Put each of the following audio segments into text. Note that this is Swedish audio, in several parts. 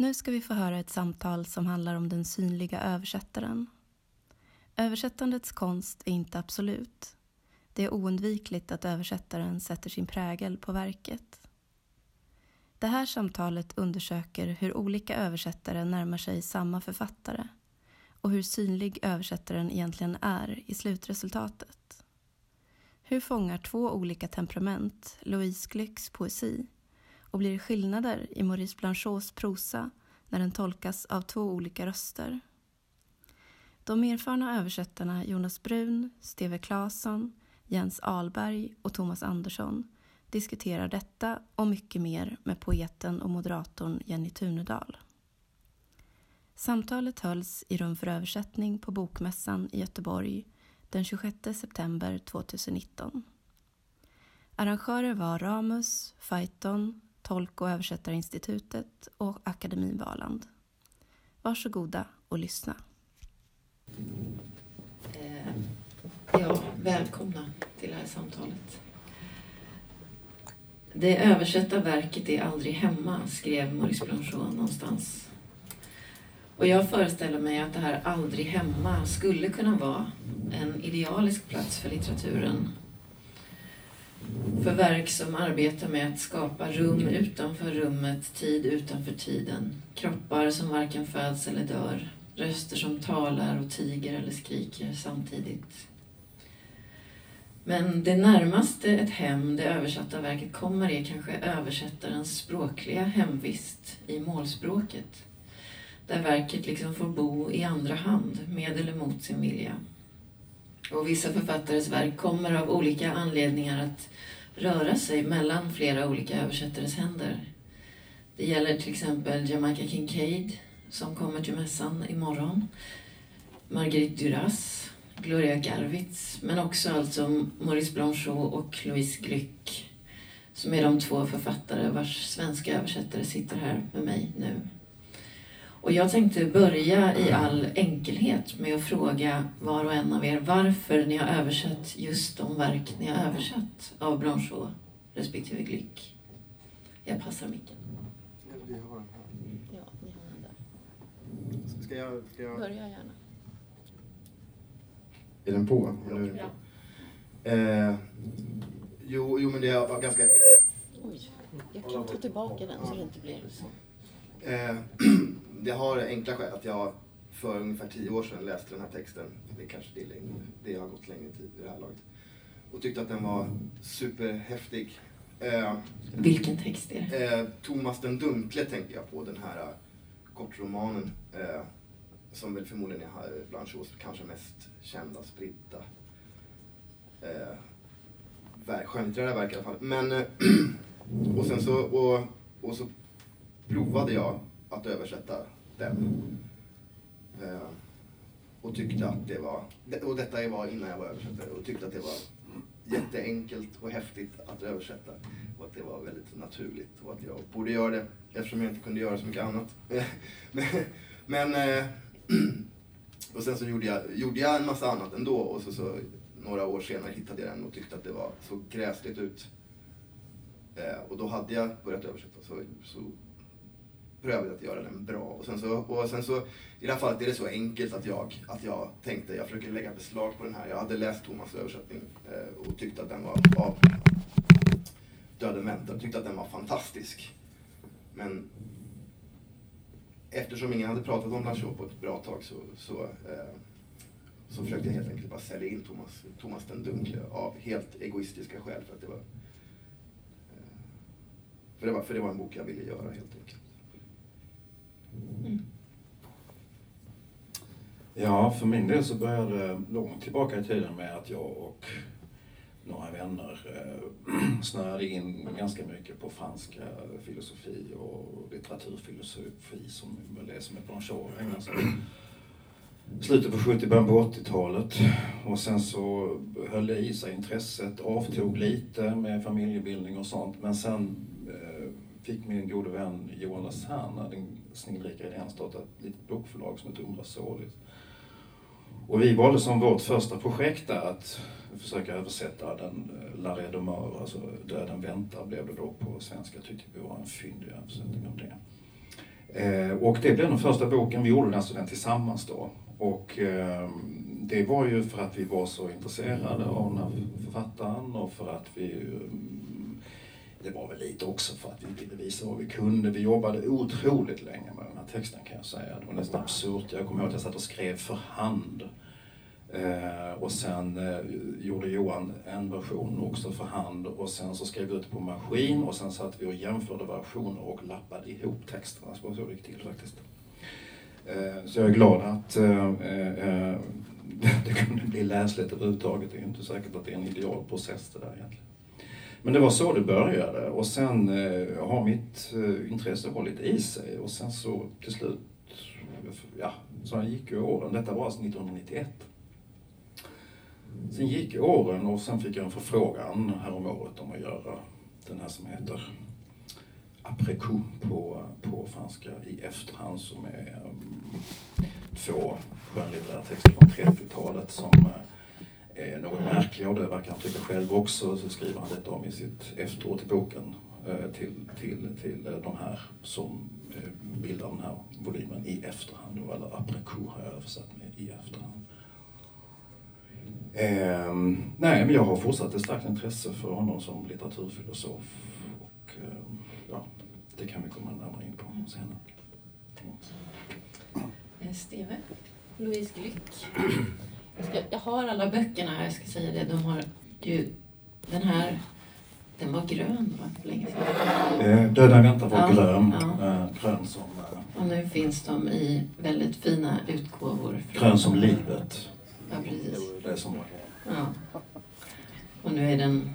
Nu ska vi få höra ett samtal som handlar om den synliga översättaren. Översättandets konst är inte absolut. Det är oundvikligt att översättaren sätter sin prägel på verket. Det här samtalet undersöker hur olika översättare närmar sig samma författare och hur synlig översättaren egentligen är i slutresultatet. Hur fångar två olika temperament Louise Glücks poesi och blir skillnader i Maurice Blanchots prosa när den tolkas av två olika röster? De erfarna översättarna Jonas Brun, Steve Claesson, Jens Alberg och Thomas Andersson diskuterar detta och mycket mer med poeten och moderatorn Jenny Tunedal. Samtalet hölls i Rum för översättning på Bokmässan i Göteborg den 26 september 2019. Arrangörer var Ramus, Fajton, Tolk och översättarinstitutet och Akademin Valand. Varsågoda och lyssna. Eh, ja, välkomna till det här samtalet. Det översatta verket är aldrig hemma, skrev Maurice Blanchot någonstans. Och jag föreställer mig att det här aldrig hemma skulle kunna vara en idealisk plats för litteraturen. För verk som arbetar med att skapa rum utanför rummet, tid utanför tiden. Kroppar som varken föds eller dör. Röster som talar och tiger eller skriker samtidigt. Men det närmaste ett hem det översatta verket kommer är kanske översättarens språkliga hemvist i målspråket. Där verket liksom får bo i andra hand, med eller mot sin vilja. Och vissa författares verk kommer av olika anledningar att röra sig mellan flera olika översättares händer. Det gäller till exempel Jamaica Kincaid som kommer till mässan imorgon. Marguerite Duras, Gloria Garvitz, men också alltså Maurice Blanchot och Louise Glück som är de två författare vars svenska översättare sitter här med mig nu. Och jag tänkte börja i all enkelhet med att fråga var och en av er varför ni har översatt just de verk ni har översatt av Blanchot respektive Glück. Jag passar micken. Vi har den här. Ja, ni har den där. Ska jag, ska jag... Börja gärna. Är den på? Eller? Ja. Eh, jo, jo, men det var ganska... Oj, jag kan ta tillbaka den så det inte blir så. Eh, det har enkla skäl att jag för ungefär tio år sedan läste den här texten. Det kanske det är längre, det har gått längre tid i det här laget. Och tyckte att den var superhäftig. Eh, Vilken text är det? Eh, Thomas den dunkle tänker jag på, den här uh, kortromanen. Eh, som väl förmodligen är här Blanchots kanske mest kända, spridda eh, skönlitterära verk i alla fall. Men, eh, och sen så, och, och så provade jag att översätta den. Eh, och tyckte att det var, och detta var innan jag var översättare, och tyckte att det var jätteenkelt och häftigt att översätta. Och att det var väldigt naturligt och att jag borde göra det eftersom jag inte kunde göra så mycket annat. men, men eh, och sen så gjorde jag, gjorde jag en massa annat ändå och så, så några år senare hittade jag den och tyckte att det var så gräsligt ut. Eh, och då hade jag börjat översätta så, så prövade att göra den bra. Och sen så, och sen så i det här fallet är det så enkelt att jag, att jag tänkte, jag försöker lägga beslag på den här. Jag hade läst Thomas översättning eh, och tyckte att den var av Döden väntar, tyckte att den var fantastisk. Men eftersom ingen hade pratat om Blanchot på ett bra tag så, så, eh, så försökte jag helt enkelt bara sälja in Thomas, Thomas den dunkle av helt egoistiska skäl för att det var eh, för det, var, för det var en bok jag ville göra helt enkelt. Mm. Ja, för min del så började det långt tillbaka i tiden med att jag och några vänner eh, snöade in ganska mycket på franska eh, filosofi och litteraturfilosofi som väl det som är på ägnar sig. Slutet på 70 början på 80-talet. Och sen så höll det i sig intresset, avtog lite med familjebildning och sånt. Men sen eh, fick min gode vän Jonas Herna, den snillrika idén, starta ett litet bokförlag som heter Umbra Solis. Och vi valde som vårt första projekt där att försöka översätta den eh, La Redomeur, alltså Döden väntar blev det då på svenska. Tyckte vi var en fyndig översättning av det. Eh, och det blev den första boken, vi gjorde alltså den tillsammans då. Och eh, det var ju för att vi var så intresserade av den här författaren och för att vi mm, det var väl lite också för att vi ville visa vad vi kunde. Vi jobbade otroligt länge med den här texten kan jag säga. Det var nästan absurt. Jag kommer ihåg att jag satt och skrev för hand. Eh, och sen eh, gjorde Johan en version också för hand och sen så skrev vi ut på maskin och sen satt vi och jämförde versioner och lappade ihop texterna. Så så det gick till faktiskt. Eh, så jag är glad att eh, eh, det kunde bli läsligt överhuvudtaget. Det är inte säkert att det är en ideal process det där egentligen. Men det var så det började och sen eh, har mitt eh, intresse hållit i sig och sen så till slut, ja, så gick ju åren. Detta var alltså 1991. Sen gick åren och sen fick jag en förfrågan häromåret om att göra den här som heter après på, på franska i efterhand som är um, två skönlitterära texter från 30-talet som eh, är något märkliga och det verkar han tycka själv också. Så skriver han detta om i sitt efteråt i boken eh, till, till, till eh, de här som eh, bildar den här volymen i efterhand, eller après har jag översatt med i efterhand. Eh, nej, men jag har fortsatt ett starkt intresse för honom som litteraturfilosof och eh, ja, det kan vi komma närmare in på senare. Eh, Steve, Louise Glück. Jag, ska, jag har alla böckerna jag ska säga det. De har ju, den här, den var grön va, för länge sedan. Eh, Döda väntar var Ja, grön. ja. Eh, grön som, eh, Och nu finns de i väldigt fina utgåvor. grön som livet. Ja, precis. det som var Ja. Och nu är den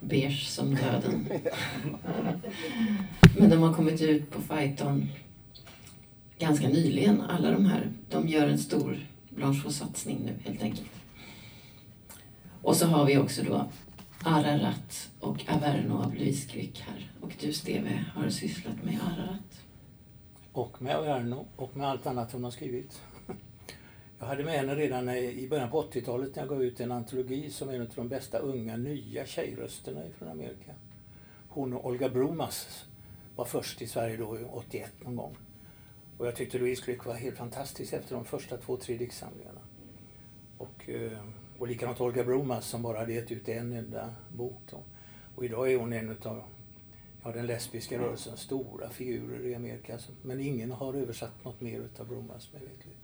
beige som döden. Men de har kommit ut på Fighton ganska nyligen, alla de här. De gör en stor Blanchot-satsning nu helt enkelt. Och så har vi också då Ararat och Averno av Louise Glück här. Och du Steve har sysslat med Ararat. Och med Averno och med allt annat hon har skrivit. Jag hade med henne redan i början på 80-talet när jag gav ut en antologi som är en av de bästa unga nya tjejrösterna från Amerika. Hon och Olga Brumas var först i Sverige då 81 någon gång. Och jag tyckte Louise Glück var helt fantastisk efter de första två, tre diktsamlingarna. Och, eh, och likadant Olga Brumas som bara hade gett ut en enda bok. Då. Och idag är hon en av ja, den lesbiska rörelsens stora figurer i Amerika. Men ingen har översatt något mer utav Brumas mig veterligt.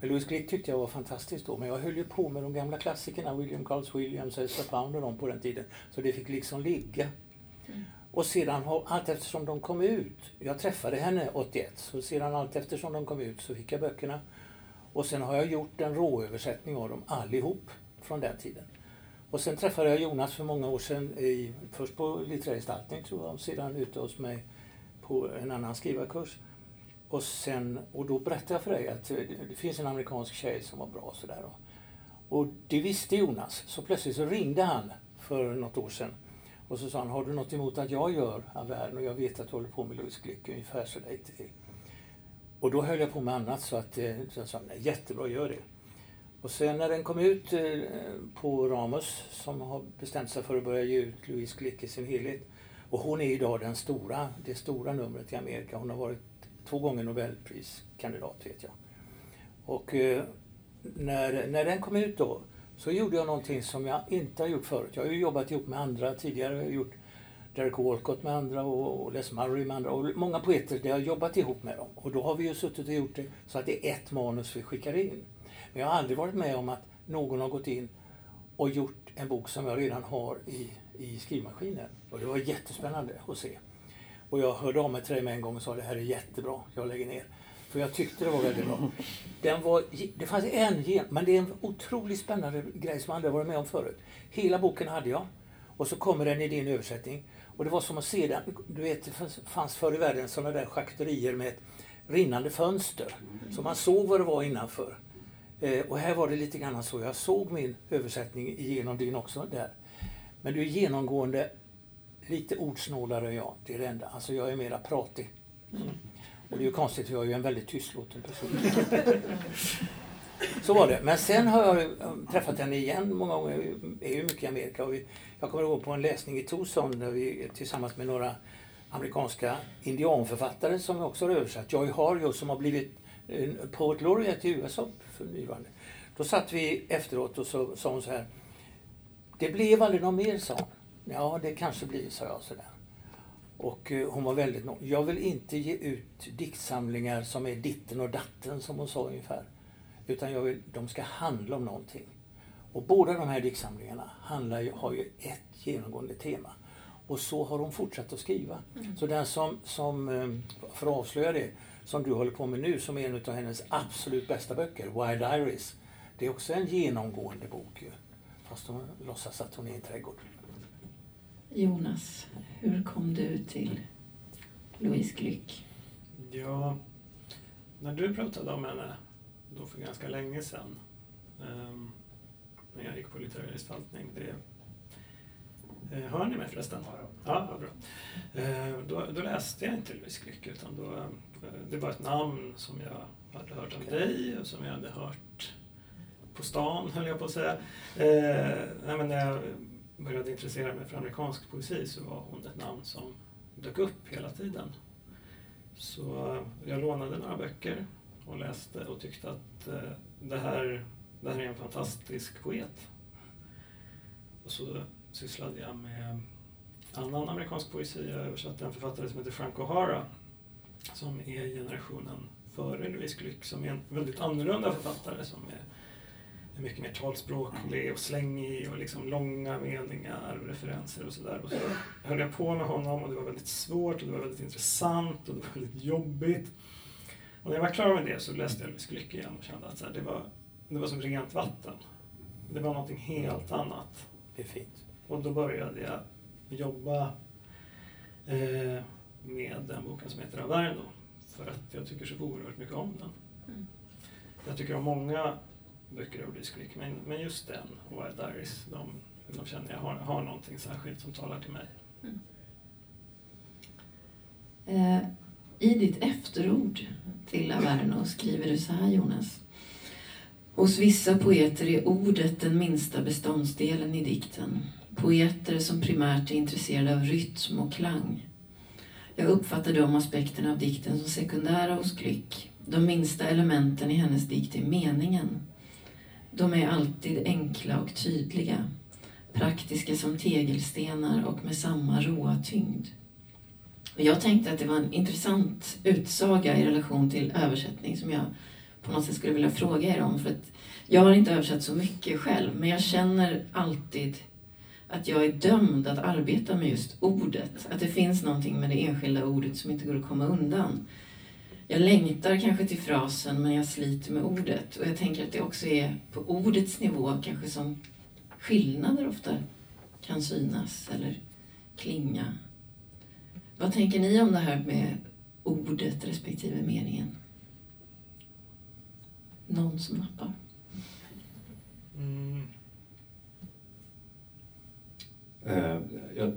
Men Louise Glück tyckte jag var fantastisk då. Men jag höll ju på med de gamla klassikerna, William Carls Williams, Ezra Pound och dem på den tiden. Så det fick liksom ligga. Och sedan allt eftersom de kom ut, jag träffade henne 81, så sedan allt eftersom de kom ut så fick jag böckerna. Och sen har jag gjort en råöversättning av dem allihop från den tiden. Och sen träffade jag Jonas för många år sedan, i, först på litterär gestaltning tror jag, och sedan ute hos mig på en annan skrivarkurs. Och, sen, och då berättade jag för dig att eh, det, finns en amerikansk tjej som var bra och sådär. Och det visste Jonas, så plötsligt så ringde han för något år sedan och så sa han, har du något emot att jag gör Avern och jag vet att du håller på med Louise Glück ungefär så där till. Och då höll jag på med annat så att eh, så jag sa, nej jättebra, gör det. Och sen när den kom ut eh, på Ramos som har bestämt sig för att börja ge ut Louise Glück i sin helhet. Och hon är idag den stora, det stora numret i Amerika. Hon har varit två gånger Nobelpriskandidat vet jag. Och eh, när, när den kom ut då så gjorde jag någonting som jag inte har gjort förut. Jag har ju jobbat ihop med andra tidigare. Jag har gjort Derek Walcott med andra och Les Murray med andra. Och många poeter, där jag har jobbat ihop med dem. Och då har vi ju suttit och gjort det så att det är ett manus vi skickar in. Men jag har aldrig varit med om att någon har gått in och gjort en bok som jag redan har i, i skrivmaskinen. Och det var jättespännande att se. Och jag hörde av mig till dig med en gång och sa det här är jättebra, jag lägger ner. För jag tyckte det var väldigt bra. Den var, det fanns en, gen, men det är en otroligt spännande grej som jag aldrig varit med om förut. Hela boken hade jag. Och så kommer den i din översättning. Och det var som att se den, du vet det fanns förr i världen sådana där schakterier med ett rinnande fönster. Så man såg vad det var innanför. Eh, och här var det lite grann så, jag såg min översättning genom din också där. Men du är genomgående lite ordsnålare än jag, det är det enda. Alltså jag är mera pratig. Mm. Och det är ju konstigt, för jag är ju en väldigt tystlåten person. Så var det. Men sen har jag eh, träffat henne igen många gånger. Jag är ju mycket i Amerika. Och vi, jag kommer ihåg på en läsning i Tucson där vi tillsammans med några amerikanska indianförfattare som vi också har översatt. Joy Harjo som har blivit eh, Poet Laureate i USA för närvarande. Då satt vi efteråt och så sa hon så här. Det blev aldrig något mer, sa hon. Ja, det kanske blir, sa jag sådär. Och eh, hon var väldigt nöjd. Jag vill inte ge ut diktsamlingar som är ditten och datten, som hon sa ungefär. Utan jag vill, de ska handla om någonting. Och båda de här diktsamlingarna handlar ju, har ju ett genomgående tema. Och så har hon fortsatt att skriva. Mm. Så den som, som, eh, för att avslöja det, som du håller på med nu, som är en av hennes absolut bästa böcker, Wild Iris. Det är också en genomgående bok ju. Fast hon låtsas att hon är i en trädgård. Jonas, hur kom du till Louise Glück? Ja, när du pratade om henne då för ganska länge sedan um, när jag gick på litterär gestaltning. Det, uh, hör ni mig förresten? Ja, vad bra. Uh, då, då, läste jag inte Louise Glück utan då, uh, det var ett namn som jag hade hört om dig och som jag hade hört på stan, höll jag på att säga. nej, men när jag började intressera mig för amerikansk poesi så var hon ett namn som dök upp hela tiden. Så eh, jag lånade några böcker och läste och tyckte att eh, det här, det här är en fantastisk poet. Och så sysslade jag med annan amerikansk poesi. Jag översatte en författare som heter Frank O'Hara som är generationen före Louise Glück som är en väldigt annorlunda författare som är mycket mer talspråklig och slängig och liksom långa meningar och referenser och sådär. Och så höll jag på med honom och det var väldigt svårt och det var väldigt intressant och det var väldigt jobbigt. Och när jag var klar med det så läste jag Louise Glück igen och kände att så här, det, var, det var som rent vatten. Det var någonting helt annat. Det är fint. Och då började jag jobba eh, med den boken som heter Averno för att jag tycker så oerhört mycket om den. Mm. Jag tycker om många böcker av Louise Glück. Men, men just den, och Wild Iris, de, de känner jag har, har någonting särskilt som talar till mig. Mm. Eh, I ditt efterord till Averno skriver du så här, Jonas. Hos vissa poeter är ordet den minsta beståndsdelen i dikten. Poeter som primärt är intresserade av rytm och klang. Jag uppfattar de aspekterna av dikten som sekundära hos Glück. De minsta elementen i hennes dikt är meningen. De är alltid enkla och tydliga, praktiska som tegelstenar och med samma råa tyngd. Jag tänkte att det var en intressant utsaga i relation till översättning som jag på något sätt skulle vilja fråga er om. För att jag har inte översatt så mycket själv, men jag känner alltid att jag är dömd att arbeta med just ordet. Att det finns någonting med det enskilda ordet som inte går att komma undan jag längtar kanske till frasen men jag sliter med ordet. Och jag tänker att det också är på ordets nivå kanske som skillnader ofta kan synas eller klinga. Vad tänker ni om det här med ordet respektive meningen? Någon som nappar? Mm. Uh, jag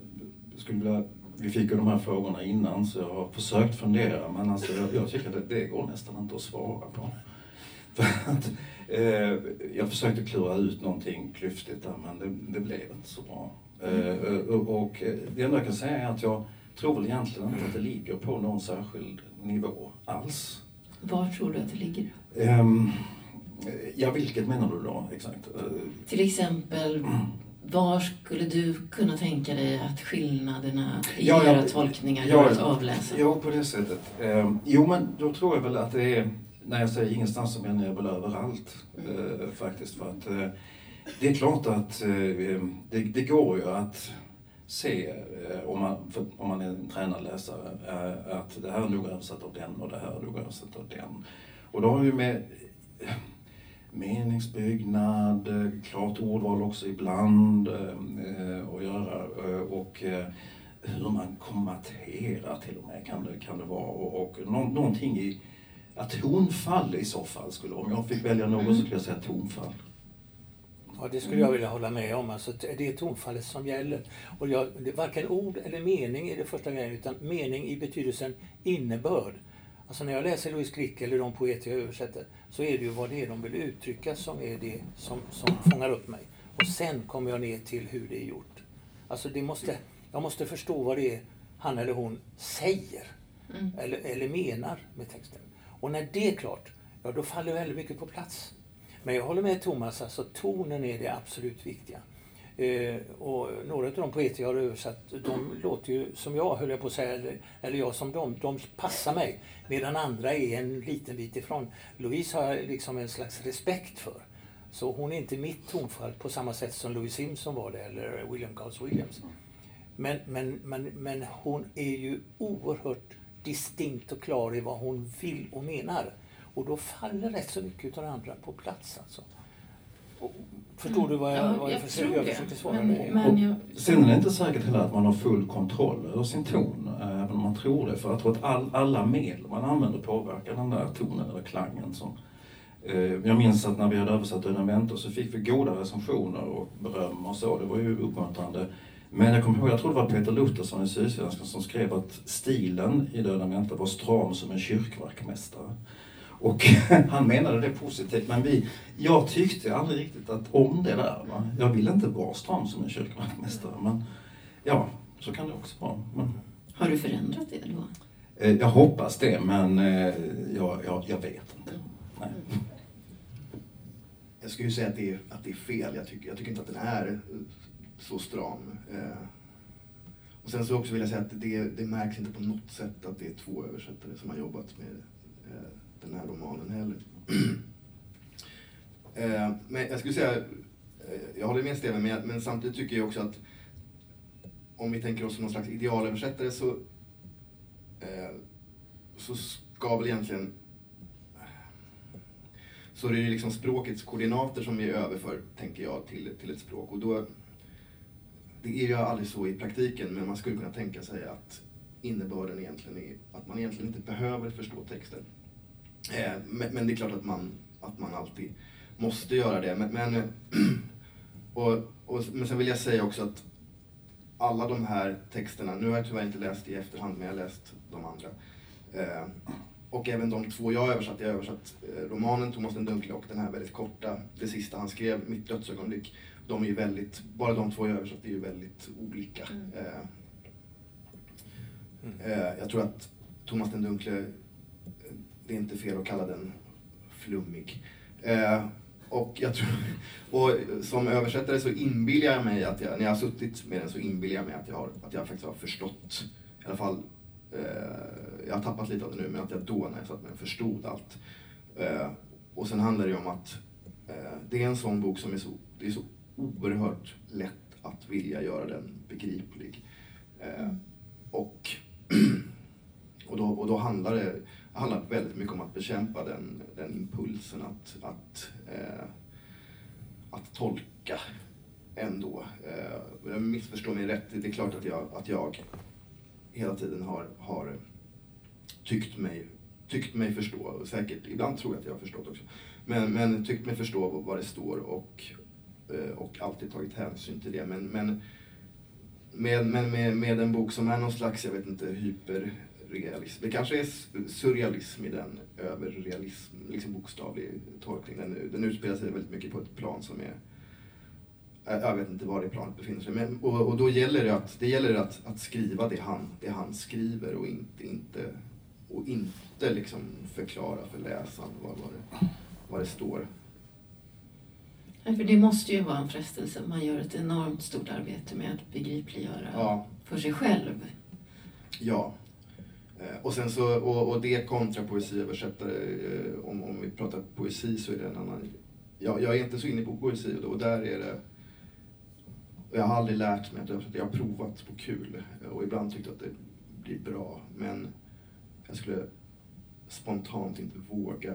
skulle vilja vi fick ju de här frågorna innan så jag har försökt fundera men alltså, jag, jag tycker att det, går nästan inte att svara på. Att, eh, jag försökte klura ut någonting klyftigt där men det, det blev inte så bra. Eh, och, och det enda jag kan säga är att jag tror väl egentligen inte att det ligger på någon särskild nivå alls. Var tror du att det ligger? Um, ja, vilket menar du då exakt? Till exempel var skulle du kunna tänka dig att skillnaderna i ja, era tolkningar ja, går att avläsa? Ja, på det sättet. Eh, jo, men då tror jag väl att det är, när jag säger ingenstans så menar jag väl överallt eh, faktiskt. För att eh, det är klart att eh, det, det, går ju att se, eh, om, man, för, om man är en tränad läsare, att det här är nog översatt av den och det här är nog översatt av den. Och då har vi med meningsbyggnad, klart ordval också ibland eh, att göra eh, och eh, hur man kommenterar till och med kan det, kan det vara och, och nå, någonting i ja, tonfall i så fall skulle, om jag fick välja något så skulle jag säga tonfall. Ja, det skulle jag vilja hålla med om. Alltså, det är tonfallet som gäller. Och jag, varken ord eller mening är det första grejen, utan mening i betydelsen innebörd. Alltså när jag läser Louise Glück eller de poeter jag översätter så är det ju vad det är de vill uttrycka som är det som, som fångar upp mig. Och sen kommer jag ner till hur det är gjort. Alltså det måste, jag måste förstå vad det är han eller hon säger Mm. eller, eller menar med texten. Och när det är klart, ja då faller väldigt mycket på plats. Men jag håller med Thomas, alltså tonen är det absolut viktiga. Eh, och några av de poeter jag har översatt, de låter ju som jag, höll jag på att säga, eller, eller jag som dem. De passar mig. Medan andra är en liten bit ifrån. Louise har jag liksom en slags respekt för. Så hon är inte mitt tonfall på samma sätt som Louis Simpson var det, eller William Carlos Williams. Men, men, men, men hon är ju oerhört distinkt och klar i vad hon vill och menar. Och då faller rätt så mycket av det andra på plats. Alltså. Och, förstår du vad jag, Ja, vad jag, jag försöker, jag försöker svara Men, men jag, Sen är det inte säkert heller att man har full kontroll över sin ton, även om man tror det. För jag tror att all, alla medel man använder påverkar den där tonen eller klangen. Som, eh, jag minns att när vi hade översatt väntar så fick vi goda recensioner och beröm och så. Det var ju uppmuntrande. Men jag kommer ihåg, jag tror det var Peter Luthersson i Sydsvenskan som skrev att stilen i Döden väntar var stram som en kyrkvaktmästare. Och han menade det positivt, men vi, jag tyckte aldrig riktigt att om det där. Va? Jag vill inte vara stram som en kyrkvaktmästare, men ja, så kan det också vara. Men, har du förändrat det då? eh, jag hoppas det, men eh, jag, jag, jag vet inte. Nej. Jag skulle ju säga att det är, att det är fel. Jag tycker, jag tycker inte att den är så stram. Eh, och sen så också vill jag säga att det, det märks inte på något sätt att det är två översättare som har jobbat med eh, den här romanen heller. eh, men jag skulle säga, eh, jag håller med Steven, men, men samtidigt tycker jag också att om vi tänker oss som någon slags idealöversättare så, eh, så ska väl egentligen så det är ju liksom språkets koordinater som vi överför, tänker jag, till, till ett språk. Och då, det är ju aldrig så i praktiken, men man skulle kunna tänka sig att innebörden egentligen är att man egentligen inte behöver förstå texten. Eh, men, det är klart att man, att man alltid måste göra det. Men, och, och, men sen vill jag säga också att alla de här texterna, nu har jag tyvärr inte läst i efterhand, men jag har läst de andra. Eh, och även de två jag översatt, jag har översatt eh, romanen Thomas den dunkle och den här väldigt korta, det sista han skrev, Mitt dödsögonblick. De är ju väldigt, bara de två jag översatt är ju väldigt olika. Mm. Eh, eh, jag tror att Thomas den dunkle, det är inte fel att kalla den flummig. Eh, och, jag tror, och som översättare så inbillar jag mig att jag, när jag har suttit med den så inbillar jag mig att jag, har, att jag faktiskt har förstått, i alla fall eh, jag har tappat lite av det nu, men att jag då när jag satt med den förstod allt. Eh, och sen handlar det ju om att eh, det är en sån bok som är så, det är så oerhört lätt att vilja göra den begriplig. Eh, och, och, då, och då handlar det handlar väldigt mycket om att bekämpa den, den impulsen att, att, eh, att tolka ändå. Eh, jag missförstår mig rätt, det är klart att jag, att jag hela tiden har, har tyckt, mig, tyckt mig förstå, och säkert, ibland tror jag att jag har förstått också, men, men tyckt mig förstå vad, det står och, eh, och alltid tagit hänsyn till det. Men, men med, med, med en bok som är någon slags, jag vet inte, hyper hyperrealism. Det kanske är surrealism i den överrealism, liksom bokstavlig tolkning. Den, den utspelar sig väldigt mycket på ett plan som är jag vet inte var det planet befinner sig. Men, och, och då gäller det, att, det gäller att, att skriva det han, det han skriver och inte, inte, och inte liksom förklara för läsaren vad, vad, det, vad det står. Nej, för det måste ju vara en frestelse. Man gör ett enormt stort arbete med att begripliggöra Ja, för sig själv. ja. Eh, och sen så, och, och det kontra poesiöversättare, eh, om, om vi pratar poesi så är det en annan... Jag, jag är inte så inne på poesi och, och där är det... Jag har aldrig lärt mig att översätta, jag har provat på kul eh, och ibland tyckt att det blir bra men jag skulle spontant inte våga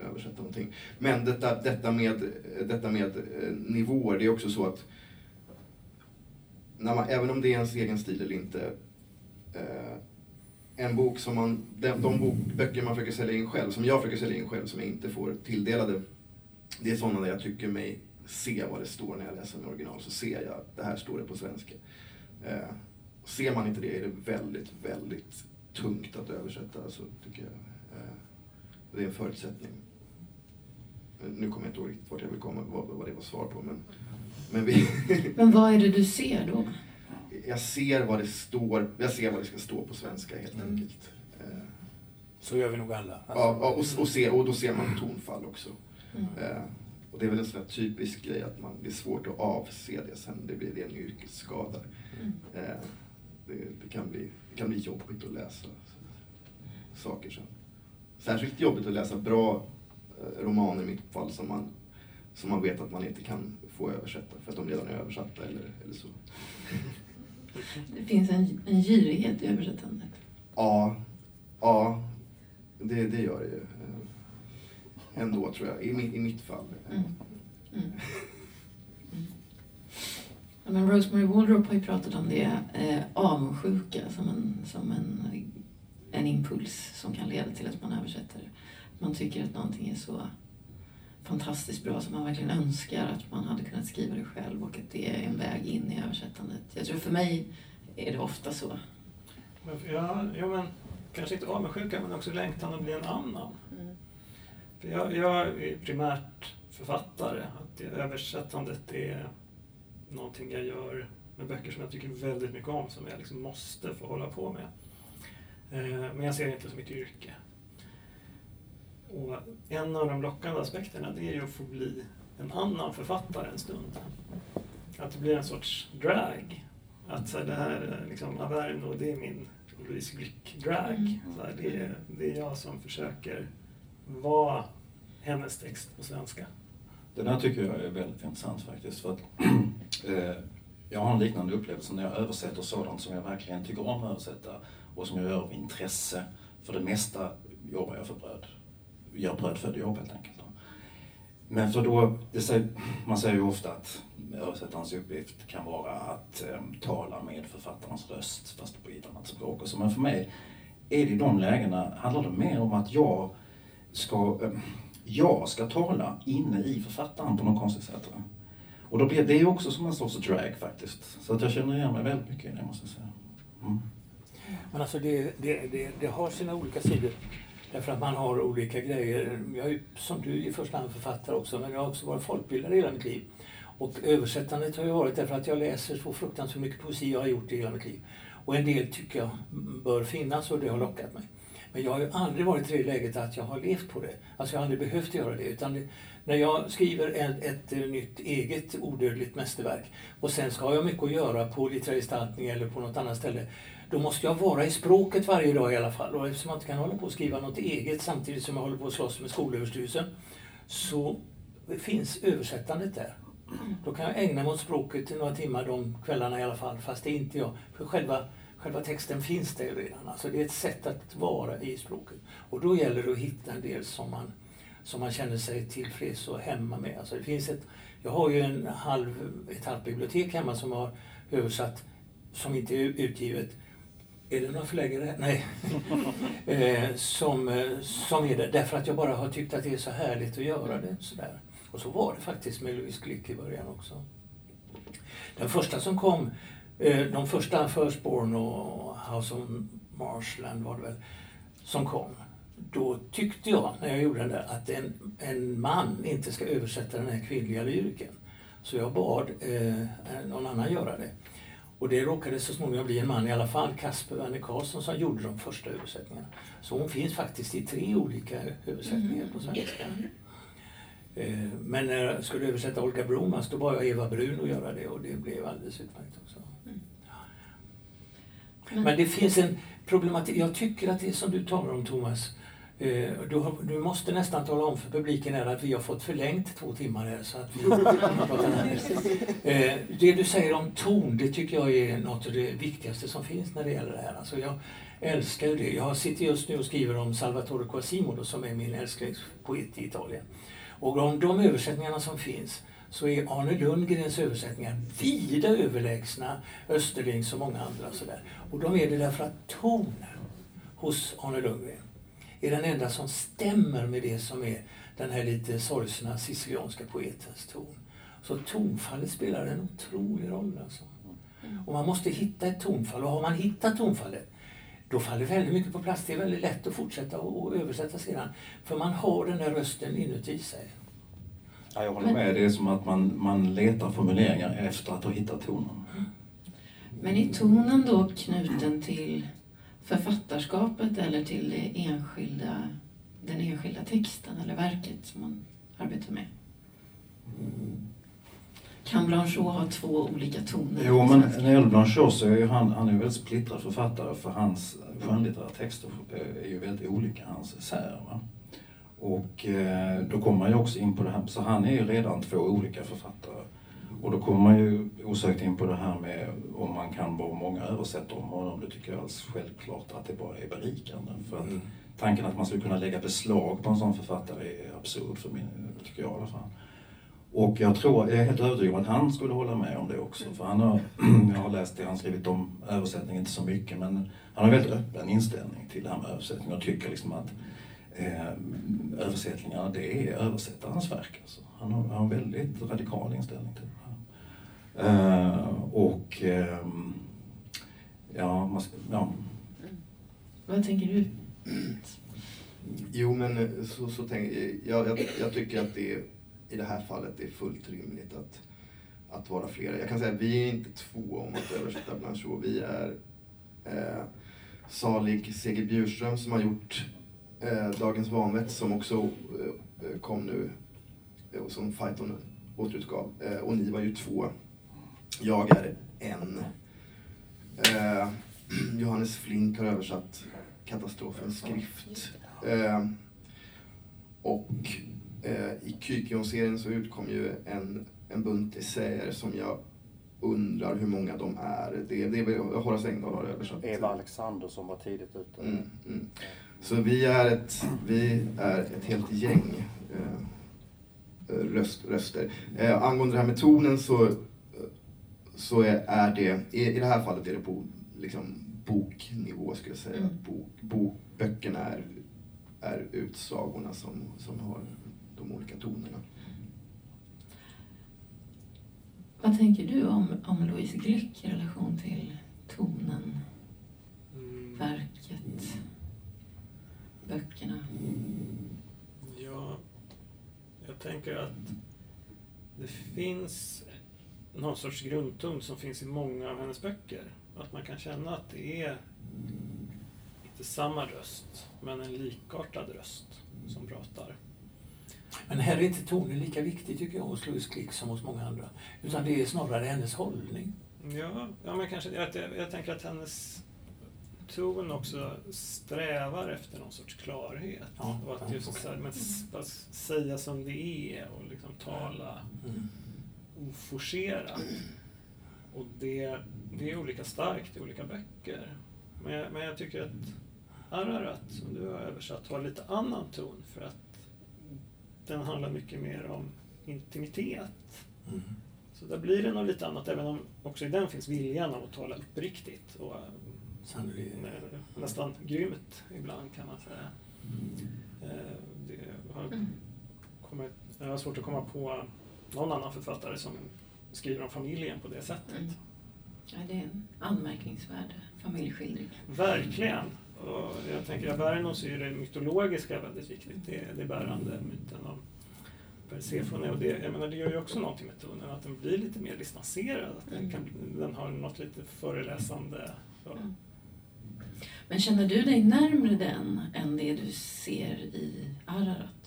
översätta någonting. Men detta, detta, med, detta med nivåer, det är också så att när man, även om det är ens egen stil eller inte, eh, en bok som man, de, de bok, böcker man försöker sälja in själv, som jag försöker sälja in själv, som jag inte får tilldelade, det är sådana där jag tycker mig se vad det står när jag läser med original, så ser jag att det här står det på svenska. Eh, ser man inte det är det väldigt, väldigt tungt att översätta, så tycker jag. Eh, det är en förutsättning. Nu kommer jag inte ihåg riktigt vart jag vill komma, vad, vad det var svar på, men, men vi... Men vad är det du ser då? Jag ser vad det står, jag ser vad det ska stå på svenska helt Mm. enkelt. Eh, Så gör vi nog alla. Alltså, ja, och, och, se, och då ser man tonfall också. Mm. Eh, och det är väl en sån här typisk grej att man, det är svårt att avse det sen, det blir ren yrkesskada. Mm. Eh, det, det, kan bli, det kan bli jobbigt att läsa saker sen. Särskilt jobbigt att läsa bra romaner i mitt fall som man, som man vet att man inte kan få översätta för att de redan är översatta eller, eller så. Det finns en, en girighet i översättandet. Ja, ja det, det gör det ju. Ändå tror jag, i, i mitt fall. Mm. Mm. Mm. Ja, men Rosemary Waldrop har ju pratat om det, eh, avundsjuka som, en, som en, en impuls som kan leda till att man översätter. Man tycker att någonting är så fantastiskt bra som man verkligen önskar att man hade kunnat skriva det själv och att det är en väg in i översättandet. Jag tror för mig är det ofta så. Ja, ja, men kanske inte avundsjuka men också längtan att bli en annan. För jag, jag är primärt författare. Att det, översättandet är någonting jag gör med böcker som jag tycker väldigt mycket om, som jag liksom måste få hålla på med. Eh, men jag ser det inte som mitt yrke. Och en av de lockande aspekterna det är ju att få bli en annan författare en stund. Att det blir en sorts drag. Att så här, det här är liksom Averno, det är min Louise Glück-drag. Mm. Så här, det, är, det är jag som försöker vara hennes text på svenska. Det där tycker jag är väldigt intressant faktiskt. För att, eh, jag har en liknande upplevelse när jag översätter sådant som jag verkligen tycker om att översätta och som jag gör av intresse. För det mesta jobbar jag för bröd. Gör bröd för jobb helt enkelt. Men för då, det säger, man säger ju ofta att översättarens uppgift kan vara att eh, tala med författarens röst fast på ett annat språk. Och så. Men för mig är det i de lägena, handlar det mer om att jag ska, eh, jag ska tala inne i författaren på något konstigt sätt. Va? Och då blir det ju också som en sorts drag faktiskt. Så att jag känner igen mig väldigt mycket i det måste jag säga. Mm. Men alltså det, det, det, det har sina olika sidor. Därför att man har olika grejer. Jag är ju som du i första hand författare också, men jag har också varit folkbildare hela mitt liv. Och översättandet har ju varit därför att jag läser så fruktansvärt mycket poesi jag har gjort i hela mitt liv. Och en del tycker jag bör finnas och det har lockat mig. Men jag har ju aldrig varit i det läget att jag har levt på det. Alltså jag har aldrig behövt göra det. Utan det, när jag skriver ett, ett, nytt eget odödligt mästerverk och sen ska jag mycket att göra på litterär gestaltning eller på något annat ställe. Då måste jag vara i språket varje dag i alla fall. Och eftersom jag inte kan hålla på att skriva något eget samtidigt som jag håller på att slåss med Skolöverstyrelsen så finns översättandet där. Då kan jag ägna mig åt språket i några timmar de kvällarna i alla fall, fast det är inte jag. För själva, själva texten finns där redan. Alltså det är ett sätt att vara i språket. Och då gäller det att hitta en del som man, som man känner sig tillfreds och hemma med. Alltså det finns ett, jag har ju en halv, ett halvt bibliotek hemma som har översatt, som inte är utgivet. Är det några förläggare? Nej. eh, som, eh, som är det. Därför att jag bara har tyckt att det är så härligt att göra det. Sådär. Och så var det faktiskt med Louise Glück i början också. Den första som kom, eh, de första Firstborn och House of Marshland var det väl, som kom. Då tyckte jag, när jag gjorde den där, att en, en man inte ska översätta den här kvinnliga lyriken. Så jag bad eh, någon annan göra det. Och det råkade så småningom bli en man i alla fall, Kasper Werner Karlsson, som gjorde de första översättningarna. Så hon finns faktiskt i tre olika översättningar på svenska. Eh, Men när jag skulle översätta Olga Bromas, då bad jag Eva Brun att göra det och det blev alldeles utmärkt också. Men det finns en problematik. Jag tycker att det som du talar om Thomas, du, har, du måste nästan tala om för publiken här att vi har fått förlängt två timmar här. Så att vi eh, det du säger om ton, det tycker jag är något av det viktigaste som finns när det gäller det här. Alltså jag älskar ju det. Jag sitter just nu och skriver om Salvatore Quasimodo som är min älsklingspoet i Italien. Och om de översättningarna som finns så är Arne Lundgrens översättningar vida överlägsna Österlings och många andra. Sådär. Och de är det därför att tonen hos Arne Lundgren är den enda som stämmer med det som är den här lite sorgsna sicilianska poetens ton. Så tonfallet spelar en otrolig roll. Alltså. Och man måste hitta ett tonfall och har man hittat tonfallet då faller väldigt mycket på plats. Det är väldigt lätt att fortsätta och översätta sedan. För man har den där rösten inuti sig. Ja, jag håller med. Det är som att man, man letar formuleringar efter att ha hittat tonen. Men är tonen då knuten till författarskapet eller till det enskilda, den enskilda texten eller verket som man arbetar med? Kan Blanchot ha två olika toner? Jo, men när det gäller Blanchot så är ju han, han är en väldigt splittrad författare för hans skönlitterära texter är ju väldigt olika hans essäer. Och eh, då kommer man ju också in på det här, så han är ju redan två olika författare. Och då kommer man ju osökt in på det här med om man kan vara många översättare om honom. Det tycker jag alldeles självklart att det bara är berikande. För att mm. tanken att man skulle kunna lägga beslag på en sån författare är absurd för min, tycker jag i alla fall. Och jag tror, jag är helt övertygad om att han skulle hålla med om det också. För han har, jag har läst det han skrivit om översättning, inte så mycket, men han har en väldigt öppen inställning till det här med översättning och tycker liksom att eh, översättningarna, det är översättarens verk. Alltså. Han, har, han har en väldigt radikal inställning till det och eh, ja, man ska, ja. Vad tänker du? Jo, men så, så tänker jag, jag, jag tycker att det är i det här fallet är fullt rimligt att, att vara flera. Jag kan säga att vi är inte två om att översätta Blanchot. Vi är eh, salig Seger Bjurström som har gjort eh, Dagens vanvett som också eh, kom nu, eh, som Fighton återutgav. Eh, och ni var ju två. Jag är en. Eh, Johannes Flink har översatt Katastrofens skrift. Eh, och Eh, I Kykion-serien så utkom ju en, en bunt essäer som jag undrar hur många de är. Det, det är Horace Engdahl har översatt. Eva Alexander som var tidigt ute. Mm, mm. Så vi är ett, vi är ett helt gäng eh, röst, röster. Eh, angående det här med tonen så, så är, är det, i, i det här fallet är det på liksom, boknivå skulle jag säga. Mm. Bok, bok, böckerna är, är utsagorna som, som har de olika tonerna. Vad tänker du om, om Louise Glück i relation till tonen, mm. verket, böckerna? Ja, jag tänker att det finns någon sorts grundton som finns i många av hennes böcker. Att man kan känna att det är inte samma röst, men en likartad röst som pratar. Men här är inte tonen lika viktig tycker jag hos Louise Klick som hos många andra. Utan det är snarare hennes hållning. Ja, ja men kanske jag, jag, jag tänker att hennes ton också strävar efter någon sorts klarhet. Ja, och att just så här, men, säga som det är och liksom tala mm. Oforcerat. Och det, det är olika starkt i olika böcker. Men jag, men jag tycker att Ararat, som du har översatt, har lite annan ton för att den handlar mycket mer om intimitet. Mm. Så där blir det nog lite annat, även om också i den finns viljan av att tala uppriktigt och Sannolikt. nästan grymt ibland kan man säga. Mm. Eh, det har mm. kommit, jag har svårt att komma på någon annan författare som skriver om familjen på det sättet. Mm. Ja, det är en anmärkningsvärd familjeskildring. Verkligen. Och jag tänker att Vernon så är det mytologiska väldigt viktigt. Det, det bärande myten om Persefone. Och det, jag menar, det gör ju också någonting med tonen, att den blir lite mer distanserad. Att den, kan, den har något lite föreläsande. Så. Mm. Men känner du dig närmre den än det du ser i Ararat?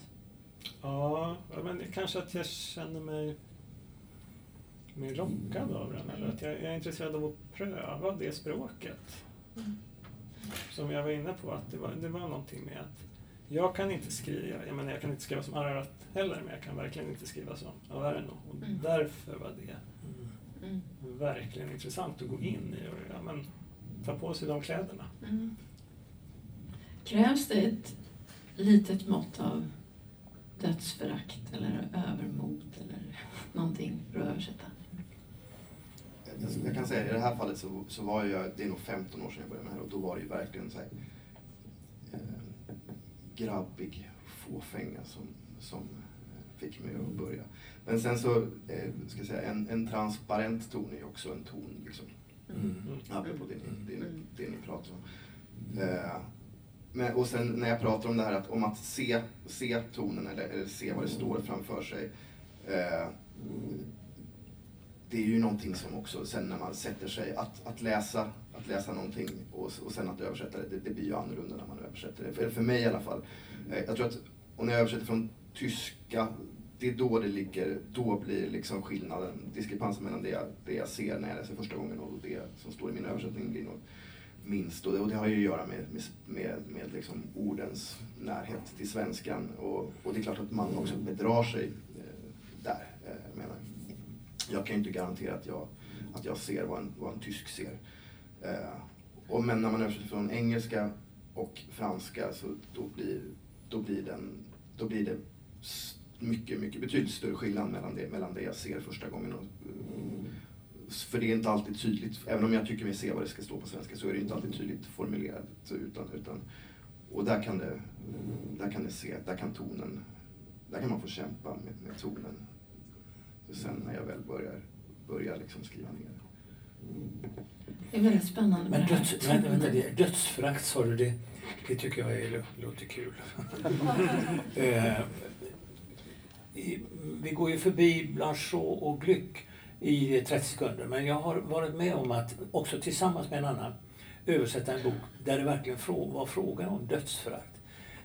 Ja, men kanske att jag känner mig mer lockad av den. Eller att jag, jag är intresserad av att pröva det språket. Mm som jag var inne på, att det var, det var någonting med att jag kan inte skriva, jag menar jag kan inte skriva som Ararat heller, men jag kan verkligen inte skriva som Averno. Och mm. därför var det mm. verkligen intressant att gå in i och ja, men, ta på sig de kläderna. Krävs det ett litet mått av dödsförakt eller övermod eller någonting för att översätta? jag kan säga i det här fallet så, så var jag, det är nog 15 år sedan jag började med det här och då var det ju verkligen så här, eh, grabbig fåfänga som, som fick mig att börja. Men sen så, eh, ska jag säga, en, en transparent ton är ju också en ton liksom. Mm. Apropå det ni, det, ni, det ni pratar om. Eh, men, och sen när jag pratar om det här att, om att se, se tonen eller, eller se vad det står framför sig. Eh, det är ju någonting som också sen när man sätter sig att, att läsa att läsa någonting och, och sen att översätta det, det, det blir ju annorlunda när man översätter det. För, för mig i alla fall. Eh, jag tror att, och när jag översätter från tyska, det är då det ligger, då blir liksom skillnaden, diskrepansen mellan det jag, det jag ser när jag läser första gången och det som står i min översättning blir nog minst. Och det, och det har ju att göra med, med, med, med liksom ordens närhet till svenskan. Och, och det är klart att man också bedrar sig eh, där. Eh, menar. Jag kan ju inte garantera att jag, att jag ser vad en, vad en tysk ser. Eh, och men när man översätter från engelska och franska så då blir, då blir, den, då blir det mycket, mycket betydligt större skillnad mellan det, mellan det jag ser första gången och, för det är inte alltid tydligt, även om jag tycker mig se vad det ska stå på svenska så är det inte alltid tydligt formulerat. Utan, utan, och där kan, det, där kan det se, där kan tonen, där kan man få kämpa med, med tonen. Sen när jag väl börjar, börjar liksom skriva ner det är väldigt spännande men döds, men, vänta, det, Dödsförakt sa du, det, det tycker jag är, låter kul. eh, vi går ju förbi Blanchot och Gluck i 30 sekunder. Men jag har varit med om att också tillsammans med en annan översätta en bok där det verkligen var frågan om dödsförakt.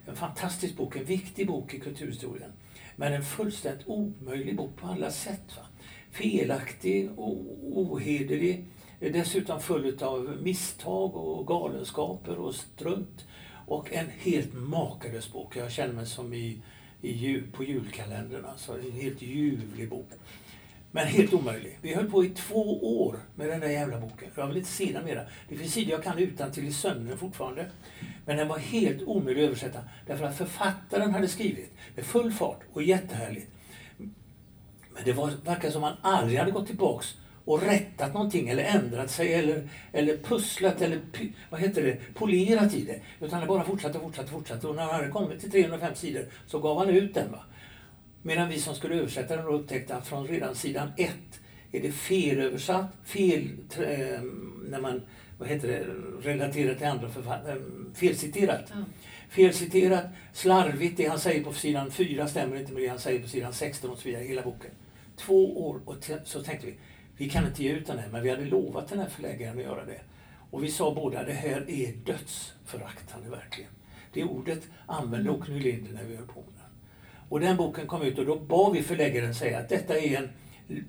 En fantastisk bok, en viktig bok i kulturhistorien. Men en fullständigt omöjlig bok på alla sätt. Va? Felaktig, ohederlig, dessutom full av misstag och galenskaper och strunt. Och en helt makalös bok. Jag känner mig som i, i, på julkalendern. Alltså, en helt ljuvlig bok. Men helt omöjlig. Vi höll på i två år med den där jävla boken. Jag vill inte se den mera. Det finns sidor jag kan utan till i sömnen fortfarande. Men den var helt omöjlig att översätta. Därför att författaren hade skrivit med full fart och jättehärligt. Men det var, verkar som han aldrig hade gått tillbaks och rättat någonting eller ändrat sig eller, eller pusslat eller vad heter det, polerat i det. Utan han bara fortsatte och fortsatte, och fortsatte och när han hade kommit till 305 sidor så gav han ut den. Va? Medan vi som skulle översätta den upptäckte att från redan sidan 1 är det felöversatt, fel, äh, när man vad heter det, relaterar till andra författare, äh, felciterat. Mm. Felciterat, slarvigt, det han säger på sidan 4 stämmer inte med det han säger på sidan 16 och så vidare, hela boken. Två år och så tänkte vi, vi kan inte ge ut den här, men vi hade lovat den här förläggaren att göra det. Och vi sa båda, det här är dödsföraktande verkligen. Det ordet använde Åke Nylinder när vi höll på med den. Och den boken kom ut och då bad vi förläggaren säga att detta är en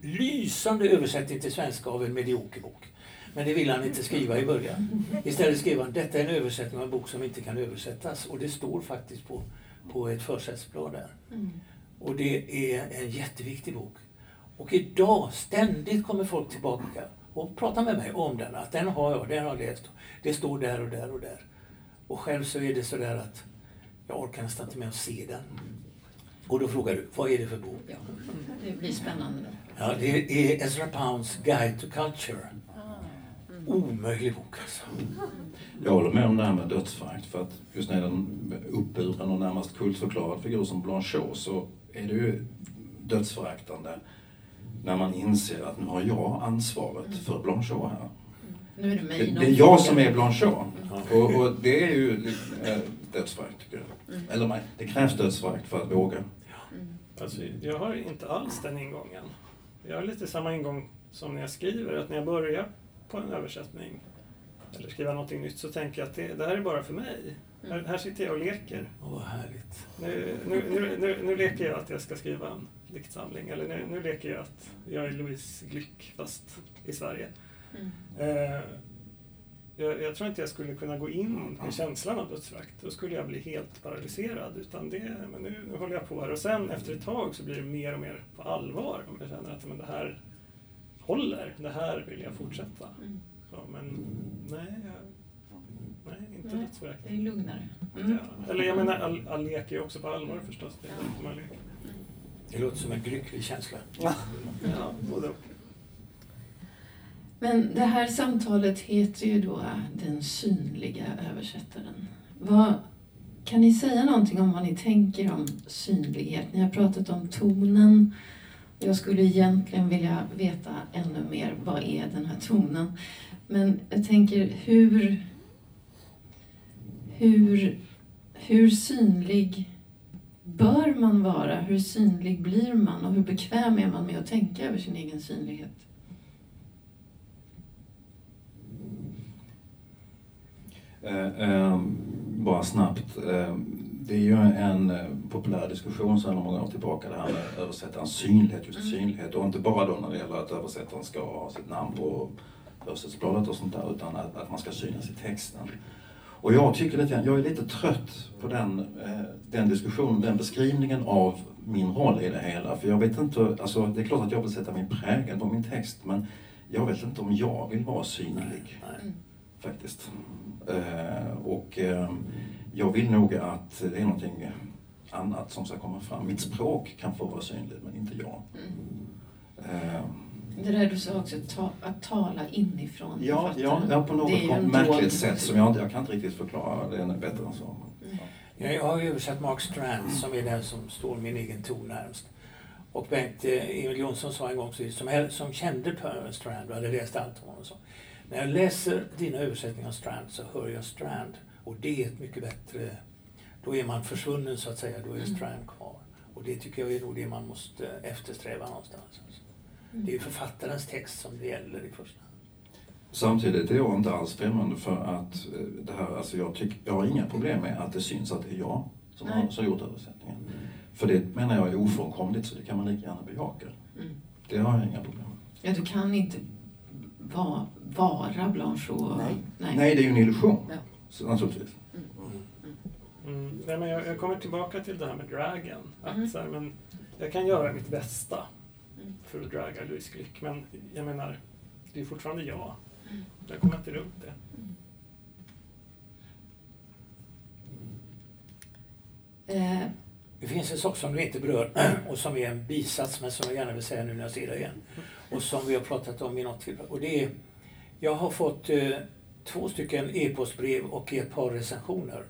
lysande översättning till svenska av en medioker bok. Men det ville han inte skriva i början. Istället skrev han detta är en översättning av en bok som inte kan översättas. Och det står faktiskt på, på ett försättsblad där. Mm. Och det är en jätteviktig bok. Och idag ständigt kommer folk tillbaka och pratar med mig om den. Att den har jag, den har jag läst. Det står där och där och där. Och själv så är det sådär att jag orkar nästan inte med att se den. Och då frågar du, vad är det för bok? Ja, det blir spännande. Ja, det är Ezra Pounds Guide to Culture. Omöjlig bok alltså. Jag håller med om det här med dödsförakt. För att just när den uppburen och närmast kultförklarad figur som Blanchot så är det ju dödsföraktande när man inser att nu har jag ansvaret för Blanchot här. Nu är det, mig det, det är jag som är Blanchot. Och, och det är ju äh, dödsförakt tycker jag. Mm. Eller nej, det krävs dödsförakt för att våga. Mm. Alltså, jag har inte alls den ingången. Jag har lite samma ingång som när jag skriver, att när jag börjar på en översättning eller skriva någonting nytt så tänker jag att det, det här är bara för mig. Mm. Här, här, sitter jag och leker. Åh, vad härligt. Nu, nu, nu, nu, nu leker jag att jag ska skriva en diktsamling. Eller nu, nu leker jag att jag är Louise Glück fast i Sverige. Mm. Eh, jag, jag, tror inte jag skulle kunna gå in i känslan av dödsförakt. Då skulle jag bli helt paralyserad. Utan det, men nu, nu håller jag på här. Och sen efter ett tag så blir det mer och mer på allvar. Om jag känner att men det här håller. Det här vill jag fortsätta. Mm. Så, men nej, jag, nej inte dödsförakt. Det är lugnare. Mm. Ja, eller jag menar, all, all lek är också på allvar förstås. Det är ja. man leker. Det låter som en lycklig känsla. Ja, både men det här samtalet heter ju då Den synliga översättaren. Vad, kan ni säga någonting om vad ni tänker om synlighet? Ni har pratat om tonen. Jag skulle egentligen vilja veta ännu mer, vad är den här tonen? Men jag tänker, hur, hur, hur synlig bör man vara? Hur synlig blir man och hur bekväm är man med att tänka över sin egen synlighet? Eh, eh, bara snabbt. Eh, det är ju en eh, populär diskussion sedan många år tillbaka det här med översättarens synlighet, just Mm. synlighet. Och inte bara då när det gäller att översättaren ska ha sitt namn på översättningsbladet och sånt där, utan att, att man ska synas i texten. Och jag tycker lite jag är lite trött på den, eh, den diskussionen, den beskrivningen av min roll i det hela. För jag vet inte, alltså det är klart att jag vill sätta min prägel på min text, men jag vet inte om jag vill vara synlig Mm. Faktiskt. Eh, och eh, jag vill nog att det är någonting annat som ska komma fram. Mitt språk kan få vara synligt, men inte jag. Mm. Eh, Det där du sa också, ta, att tala inifrån ja, ja, ja, på något märkligt sätt som jag, inte- jag kan inte riktigt förklara. Det är bättre än så. Mm. Ja, Jag har översatt Mark Strand som är den som står min egen ton närmst. Och Bengt eh, Emil Jonsson sa en gång som, som kände Per Strand och hade läst allt om honom. och Så. När jag läser dina översättningar av Strand så hör jag Strand och det är ett mycket bättre... Då är man försvunnen så att säga, då är Mm. Strand kvar. Och det tycker jag är nog det man måste eftersträva någonstans. Mm. Det är ju författarens text som det gäller i första hand. Samtidigt är jag inte alls främmande för att eh, det här, alltså jag, tycker, jag har inga problem med att det syns att det är jag som Nej. har som gjort översättningen. För det menar jag är ofrånkomligt så det kan man lika gärna bejaka. Mm. Det har jag inga problem med. Ja, du kan inte va, vara Blanchot. Nej. Nej. Nej, det är ju en illusion. Ja. Så, naturligtvis. Mm. Nej, men jag, jag kommer tillbaka till det här med dragen. Att, så här, men jag kan göra mitt bästa Mm. för att draga Louise Glück, men jag menar, det är fortfarande jag. Mm. Jag kommer inte runt det. Eh, Det finns en sak som du inte berör och som är en bisats men som jag gärna vill säga nu när jag ser dig igen. Och som vi har pratat om i något tillfälle. Och det är, jag har fått eh, två stycken e-postbrev och ett par recensioner.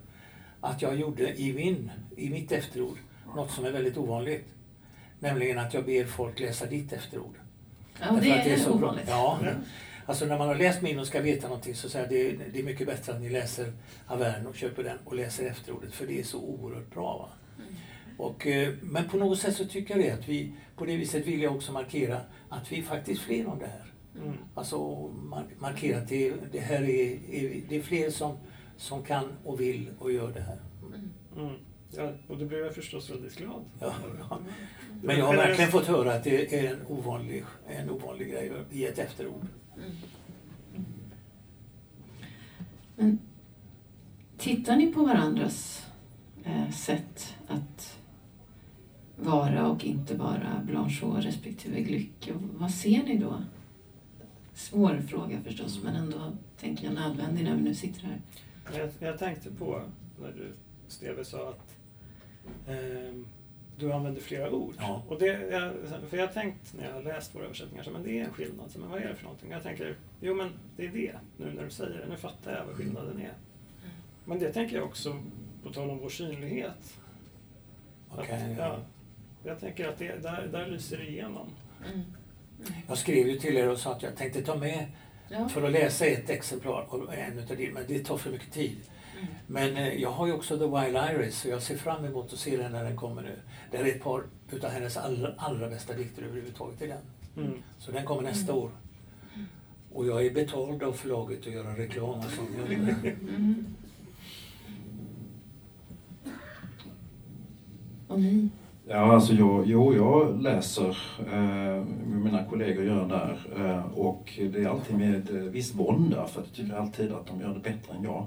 Att jag gjorde i, min, i mitt efterord något som är väldigt ovanligt. Nämligen att jag ber folk läsa ditt efterord. ja, det att är, så bra. ovanligt. Ja. Alltså när man har läst min och ska veta någonting så säger jag det, det är mycket bättre att ni läser Averno och köper den och läser efterordet för det är så oerhört bra. Mm. Och, eh, men på något sätt så tycker jag det att vi, på det viset vill jag också markera att vi är faktiskt fler om det här. Mm. Alltså mar- markera att det, det här är, är, det är fler som, som kan och vill och gör det här. Mm. Mm. Ja, och då blev jag förstås väldigt glad. Ja, ja. Men jag har verkligen fått höra att det är en ovanlig, en ovanlig grej i ett efterord. Mm. Men tittar ni på varandras eh, sätt att vara och inte vara Blanchot respektive Glück? Vad ser ni då? Svår fråga förstås, men ändå tänker jag nödvändig när vi nu sitter här. Jag, jag tänkte på när du, Steve, sa att ehm, du använder flera ord. Ja. Och det, jag, för jag har tänkt när jag har läst våra översättningar, så, men det är en skillnad. Så, men vad är det för någonting? Jag tänker, jo men det är det, nu när du säger det. Nu fattar jag vad skillnaden är. Men det tänker jag också, på tal om vår synlighet. Okej, att, ja. Ja, jag tänker att det, där, där lyser det igenom. Mm. Jag skrev ju till er och sa att jag tänkte ta med Ja. för att läsa ett exemplar och en utav det, men det tar för mycket tid. Mm. Men eh, jag har ju också The Wild Iris och jag ser fram emot att se den när den kommer nu. Det är ett par utav hennes allra, allra bästa dikter överhuvudtaget i den. Mm. Så den kommer nästa Mm. år. Och jag är betald av förlaget att göra reklam och sånt. Det. Mm. Och ni? Ja, alltså jag, jo, jag läser, eh, mina kollegor gör där eh, och det är alltid med eh, viss vånda för att jag tycker alltid att de gör det bättre än jag.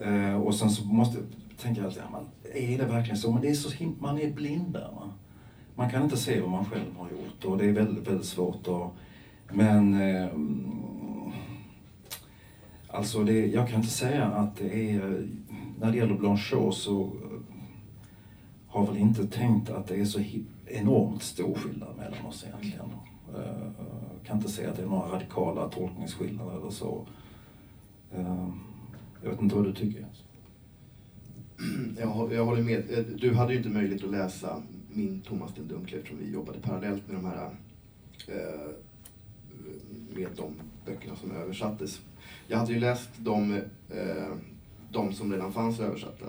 Eh, och sen så måste jag alltid, ja, man, är det verkligen så? Men det är så him- man är blind där. Va? Man kan inte se vad man själv har gjort och det är väldigt, väldigt svårt. Och, men eh, alltså det, jag kan inte säga att det är, när det gäller Blanchot så har väl inte tänkt att det är så enormt stor skillnad mellan oss egentligen. Jag kan inte säga att det är några radikala tolkningsskillnader eller så. Eh, jag vet inte vad du tycker Jens? Jag, jag håller med. Eh, du hade ju inte möjlighet att läsa min Thomas den Dunkle eftersom vi jobbade parallellt med de här med de böckerna som översattes. Jag hade ju läst de, de som redan fanns översatta,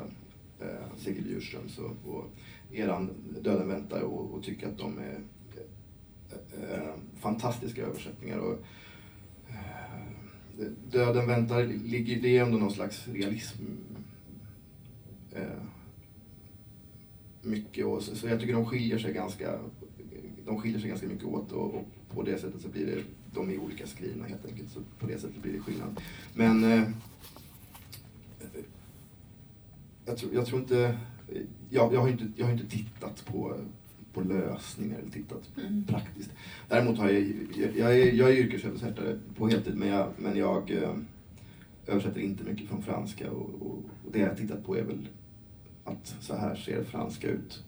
eh, Sigrid Djurströms och, och eran Döden väntar och, och tycker att de är eh, eh, fantastiska översättningar. Och, eh, Döden väntar, ligger, det är ändå någon slags realism. Eh, mycket och så, så jag tycker de skiljer sig ganska, de skiljer sig ganska mycket åt och, och på det sättet så blir det, de är olika skrivna helt enkelt. Så på det sättet blir det skillnad. Men eh, jag, tror, jag tror inte, jag, jag, har inte, jag har inte tittat på, på lösningar eller tittat Mm. praktiskt. Däremot har jag, jag, jag, är, jag är yrkesöversättare på heltid men jag, men jag eh, översätter inte mycket från franska och, och, och det jag har tittat på är väl att så här ser franska ut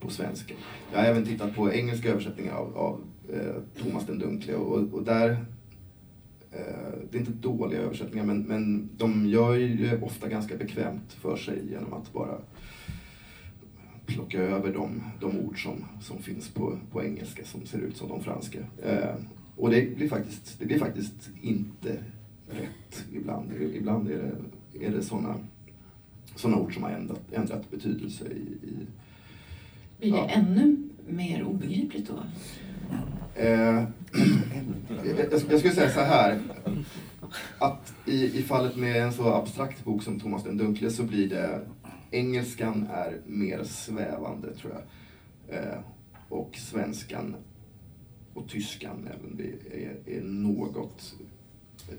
på svenska. Jag har även tittat på engelska översättningar av, av eh, Thomas den Dunkle och, och där det är inte dåliga översättningar men, men de gör ju ofta ganska bekvämt för sig genom att bara plocka över de, de ord som, som finns på, på engelska som ser ut som de franska. Eh, och det blir, faktiskt, det blir faktiskt inte rätt ibland. Ibland är det, är det sådana såna ord som har ändrat, ändrat betydelse i, i Blir det Ja. ännu mer obegripligt då? Eh, jag, jag skulle säga så här. Att i, i fallet med en så abstrakt bok som Thomas den Dunkle så blir det Engelskan är mer svävande tror jag. Eh, och svenskan och tyskan även är, är något eh,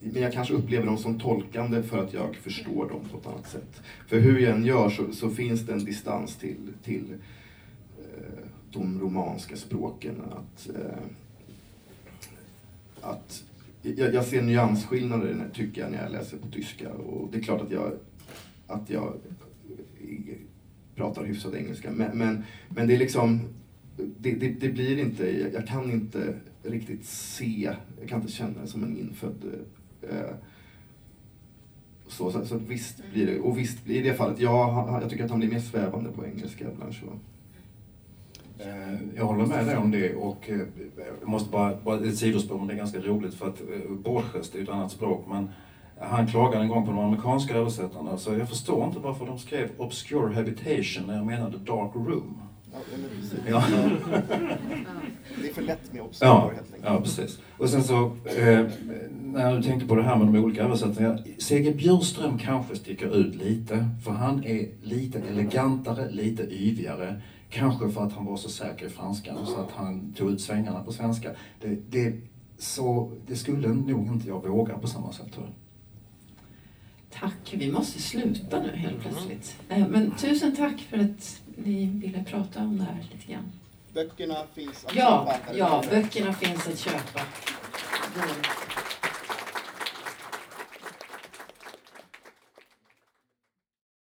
men jag kanske upplever dem som tolkande för att jag förstår dem på ett annat sätt. För hur jag än gör så, så finns det en distans till, till eh, de romanska språken. Att, eh, att jag, jag ser nyansskillnader tycker jag när jag läser på tyska och det är klart att jag, att jag pratar hyfsad engelska. Men, men, men det är liksom, det, det, det blir inte, jag, jag kan inte riktigt se, jag kan inte känna det som en infödd eh, så, så, så visst blir det, och visst blir det i det fallet, ja, jag tycker att han blir mer svävande på engelska ibland. Jag håller med dig om det och eh, jag måste bara, bara ett sidospår, men det är ganska roligt för att eh, Borges, det är ju ett annat språk, men han klagade en gång på de amerikanska översättarna, så jag förstår inte varför de skrev obscure habitation när jag menade dark room. Ja. Ja. Det är för lätt med obscure Ja, helt enkelt. ja precis. Och sen så, eh, när du tänkte på det här med de olika översättningarna. C.G. Bjurström kanske sticker ut lite, för han är lite elegantare, lite yvigare. Kanske för att han var så säker i franskan så att han tog ut svängarna på svenska. Det, det, så, det skulle nog inte jag våga på samma sätt tror jag. Tack, vi måste sluta nu helt plötsligt. Eh, Men tusen tack för att ni ville prata om det här lite grann. Böckerna finns att Ja, köpa. ja, böckerna finns att köpa.